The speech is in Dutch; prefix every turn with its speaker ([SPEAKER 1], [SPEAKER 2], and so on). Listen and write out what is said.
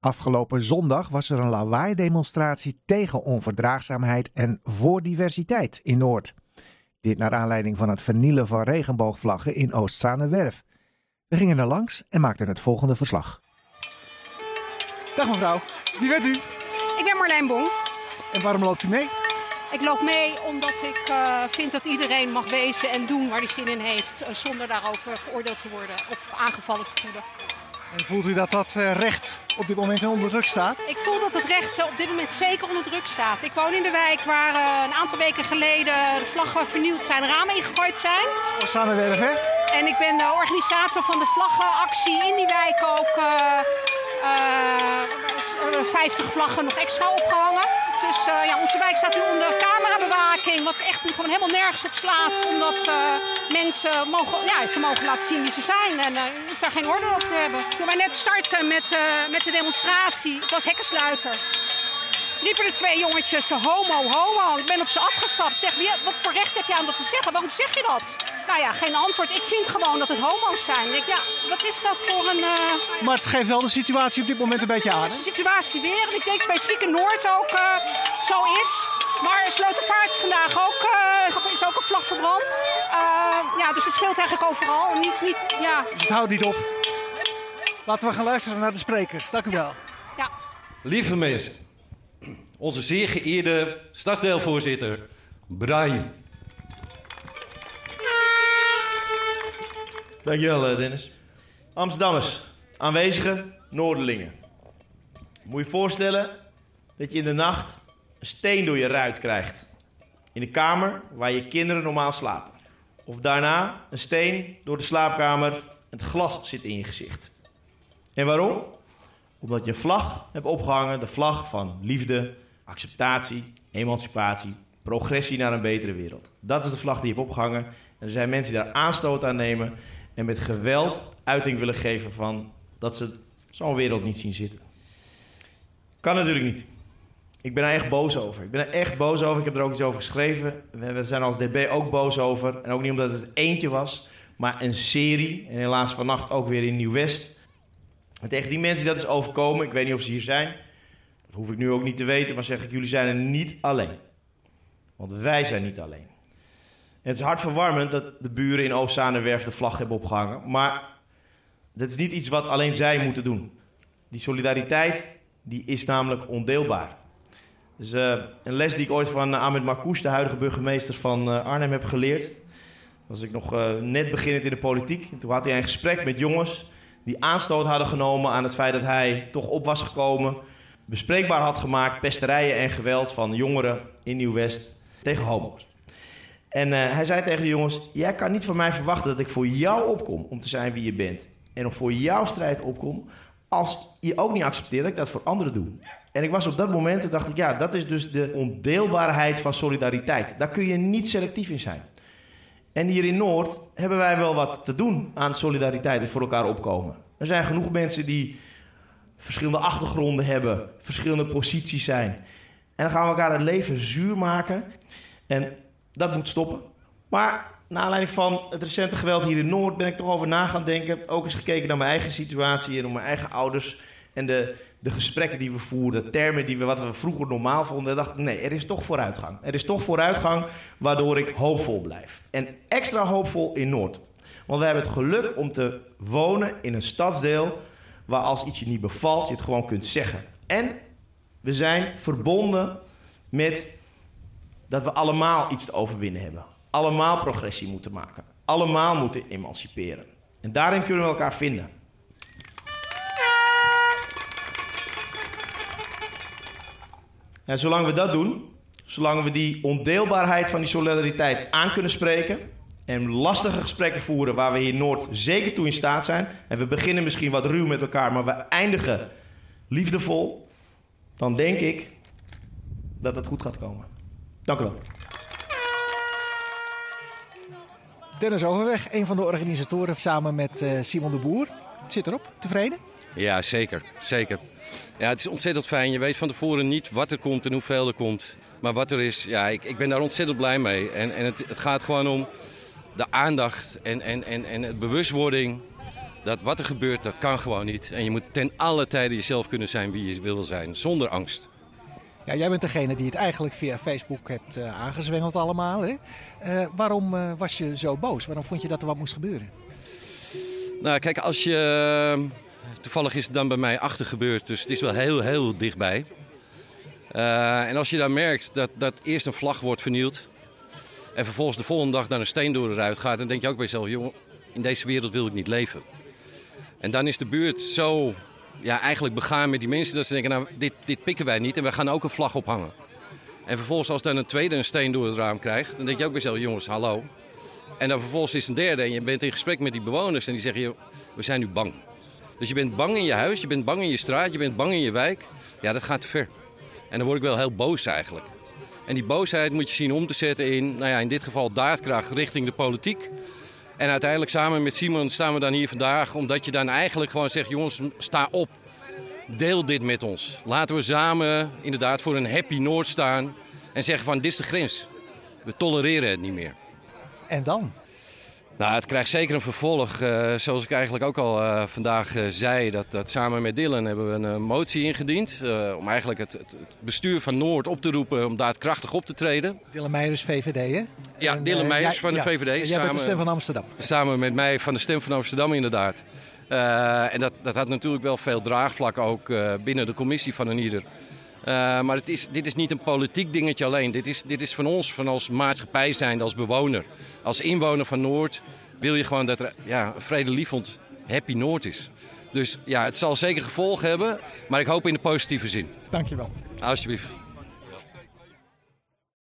[SPEAKER 1] Afgelopen zondag was er een lawaai-demonstratie tegen onverdraagzaamheid en voor diversiteit in Noord. Dit naar aanleiding van het vernielen van regenboogvlaggen in Oostzaanewerf. We gingen er langs en maakten het volgende verslag.
[SPEAKER 2] Dag mevrouw, wie bent u?
[SPEAKER 3] Ik ben Marlijn Bong.
[SPEAKER 2] En waarom loopt u mee?
[SPEAKER 3] Ik loop mee omdat ik uh, vind dat iedereen mag wezen en doen waar hij zin in heeft, uh, zonder daarover veroordeeld te worden of aangevallen te voelen.
[SPEAKER 2] En voelt u dat dat uh, recht op dit moment onder druk staat?
[SPEAKER 3] Ik voel dat het recht op dit moment zeker onder druk staat. Ik woon in de wijk waar een aantal weken geleden de vlaggen vernield zijn, ramen ingegooid zijn.
[SPEAKER 2] Samenwerf, hè?
[SPEAKER 3] En ik ben de organisator van de vlaggenactie in die wijk ook. 50 vlaggen nog extra opgehangen. Dus uh, ja, onze wijk staat nu onder camerabewaking, wat echt gewoon helemaal nergens op slaat. Omdat uh, mensen mogen, ja, ze mogen laten zien wie ze zijn en hoeft daar geen orde op te hebben. Toen wij net startten met, met de demonstratie, het was hekkensluiter riepen de twee jongetjes homo, homo. Ik ben op ze afgestapt. Zeg, wat voor recht heb je aan dat te zeggen? Waarom zeg je dat? Nou ja, geen antwoord. Ik vind gewoon dat het homo's zijn. Ik denk, ja, wat is dat voor een... Uh...
[SPEAKER 2] Maar het geeft wel de situatie op dit moment een beetje aan, hè?
[SPEAKER 3] De situatie weer. En ik denk specifiek in Noord ook uh, zo is. Maar Sleutelvaart vandaag ook, uh, is ook een vlag verbrand. ja, dus het speelt eigenlijk overal. Niet, niet, ja.
[SPEAKER 2] Dus het houdt niet op. Laten we gaan luisteren naar de sprekers. Dank u wel.
[SPEAKER 3] Ja.
[SPEAKER 4] Lieve mensen, onze zeer geëerde stadsdeelvoorzitter, Brian.
[SPEAKER 5] Dankjewel, Dennis. Amsterdammers, aanwezigen, Noorderlingen. Moet je je voorstellen dat je in de nacht een steen door je ruit krijgt. In de kamer waar je kinderen normaal slapen. Of daarna een steen door de slaapkamer en het glas zit in je gezicht. En waarom? Omdat je een vlag hebt opgehangen, de vlag van liefde, acceptatie, emancipatie, progressie naar een betere wereld. Dat is de vlag die je hebt opgehangen. En er zijn mensen die daar aanstoot aan nemen en met geweld uiting willen geven van dat ze zo'n wereld niet zien zitten. Kan natuurlijk niet. Ik ben er echt boos over. Ik ben er echt boos over. Ik heb er ook iets over geschreven. We zijn als DB ook boos over. En ook niet omdat het eentje was, maar een serie. En helaas vannacht ook weer in Nieuw-West. En tegen die mensen die dat is overkomen, ik weet niet of ze hier zijn, dat hoef ik nu ook niet te weten, maar zeg ik, jullie zijn er niet alleen. Want wij zijn niet alleen. En het is hartverwarmend dat de buren in Oostzaanewerf de vlag hebben opgehangen. Maar dat is niet iets wat alleen zij moeten doen. Die solidariteit die is namelijk ondeelbaar. Dus uh, een les die ik ooit van Ahmed Marcouch, de huidige burgemeester van uh, Arnhem, heb geleerd. Was ik nog net beginnend in de politiek. En toen had hij een gesprek met jongens die aanstoot hadden genomen aan het feit dat hij toch op was gekomen bespreekbaar had gemaakt pesterijen en geweld van jongeren in Nieuw-West tegen homo's. En uh, hij zei tegen de jongens: Jij kan niet van mij verwachten dat ik voor jou opkom om te zijn wie je bent. En om voor jouw strijd opkom, als je ook niet accepteert dat ik dat voor anderen doe. En ik was op dat moment, en dacht ik, ja, dat is dus de ondeelbaarheid van solidariteit. Daar kun je niet selectief in zijn. En hier in Noord hebben wij wel wat te doen aan solidariteit en voor elkaar opkomen. Er zijn genoeg mensen die verschillende achtergronden hebben, verschillende posities zijn. En dan gaan we elkaar het leven zuur maken. En dat moet stoppen. Maar naar aanleiding van het recente geweld hier in Noord ben ik toch over na gaan denken. Ook eens gekeken naar mijn eigen situatie en naar mijn eigen ouders. En de, de gesprekken die we voerden, de termen die we, wat we vroeger normaal vonden. dacht ik, nee, er is toch vooruitgang. Er is toch vooruitgang waardoor ik hoopvol blijf. En extra hoopvol in Noord. Want we hebben het geluk om te wonen in een stadsdeel waar als iets je niet bevalt, je het gewoon kunt zeggen. En we zijn verbonden met dat we allemaal iets te overwinnen hebben. Allemaal progressie moeten maken. Allemaal moeten emanciperen. En daarin kunnen we elkaar vinden. En zolang we dat doen, zolang we die ondeelbaarheid van die solidariteit aan kunnen spreken, en lastige gesprekken voeren waar we hier Noord zeker toe in staat zijn. En we beginnen misschien wat ruw met elkaar, maar we eindigen liefdevol. Dan denk ik dat het goed gaat komen. Dank u wel.
[SPEAKER 2] Dennis Overweg, een van de organisatoren samen met uh, Simon de Boer. Zit erop, tevreden?
[SPEAKER 6] Ja, zeker. zeker. Ja, het is ontzettend fijn. Je weet van tevoren niet wat er komt en hoeveel er komt. Maar wat er is, ja, ik, ik ben daar ontzettend blij mee. En, en het, het gaat gewoon om de aandacht en, en, en, en de bewustwording Dat wat er gebeurt, dat kan gewoon niet. En je moet ten alle tijde jezelf kunnen zijn wie je wil zijn, zonder angst.
[SPEAKER 2] Ja, jij bent degene die het eigenlijk via Facebook hebt uh, aangezwengeld allemaal. Hè? Uh, waarom uh, was je zo boos? Waarom vond je dat er wat moest gebeuren?
[SPEAKER 6] Nou, kijk, als je... Toevallig is het dan bij mij achter gebeurd, dus het is wel heel, heel dichtbij. en als je dan merkt dat, dat eerst een vlag wordt vernield... en vervolgens de volgende dag dan een steen door eruit gaat... dan denk je ook bij jezelf, jongen, in deze wereld wil ik niet leven. En dan is de buurt zo ja, eigenlijk begaan met die mensen dat ze denken, nou, dit, dit pikken wij niet en we gaan ook een vlag ophangen. En vervolgens als dan een tweede een steen door het raam krijgt, dan denk je ook bij jezelf, jongens, hallo. En dan vervolgens is een derde en je bent in gesprek met die bewoners en die zeggen, we zijn nu bang. Dus je bent bang in je huis, je bent bang in je straat, je bent bang in je wijk. Ja, dat gaat te ver. En dan word ik wel heel boos eigenlijk. En die boosheid moet je zien om te zetten in, nou ja, in dit geval daadkracht richting de politiek. En uiteindelijk samen met Simon staan we dan hier vandaag. Omdat je dan eigenlijk gewoon zegt, jongens, sta op. Deel dit met ons. Laten we samen inderdaad voor een happy Noord staan. En zeggen van, dit is de grens. We tolereren het niet meer.
[SPEAKER 2] En dan?
[SPEAKER 6] Nou, het krijgt zeker een vervolg. Uh, zoals ik eigenlijk ook al uh, vandaag uh, zei, dat, dat samen met Dylan hebben we een motie ingediend. om eigenlijk het, het, het, bestuur van Noord op te roepen om daadkrachtig op te treden.
[SPEAKER 2] Dylan Meijers, VVD, hè?
[SPEAKER 6] Ja, en, Dylan Meijers ja, van de ja, VVD.
[SPEAKER 2] Jij samen, bent de Stem van Amsterdam.
[SPEAKER 6] Samen met mij van de Stem van Amsterdam, inderdaad. en dat, dat had natuurlijk wel veel draagvlak ook binnen de commissie van een ieder. Uh, maar het is, dit is niet een politiek dingetje alleen. Dit is, dit is van ons, van als maatschappij zijnde, als bewoner. Als inwoner van Noord wil je gewoon dat er ja, een vredelievend happy Noord is. Dus ja, het zal zeker gevolgen hebben, maar ik hoop in de positieve zin.
[SPEAKER 2] Dankjewel.
[SPEAKER 6] Alsjeblieft.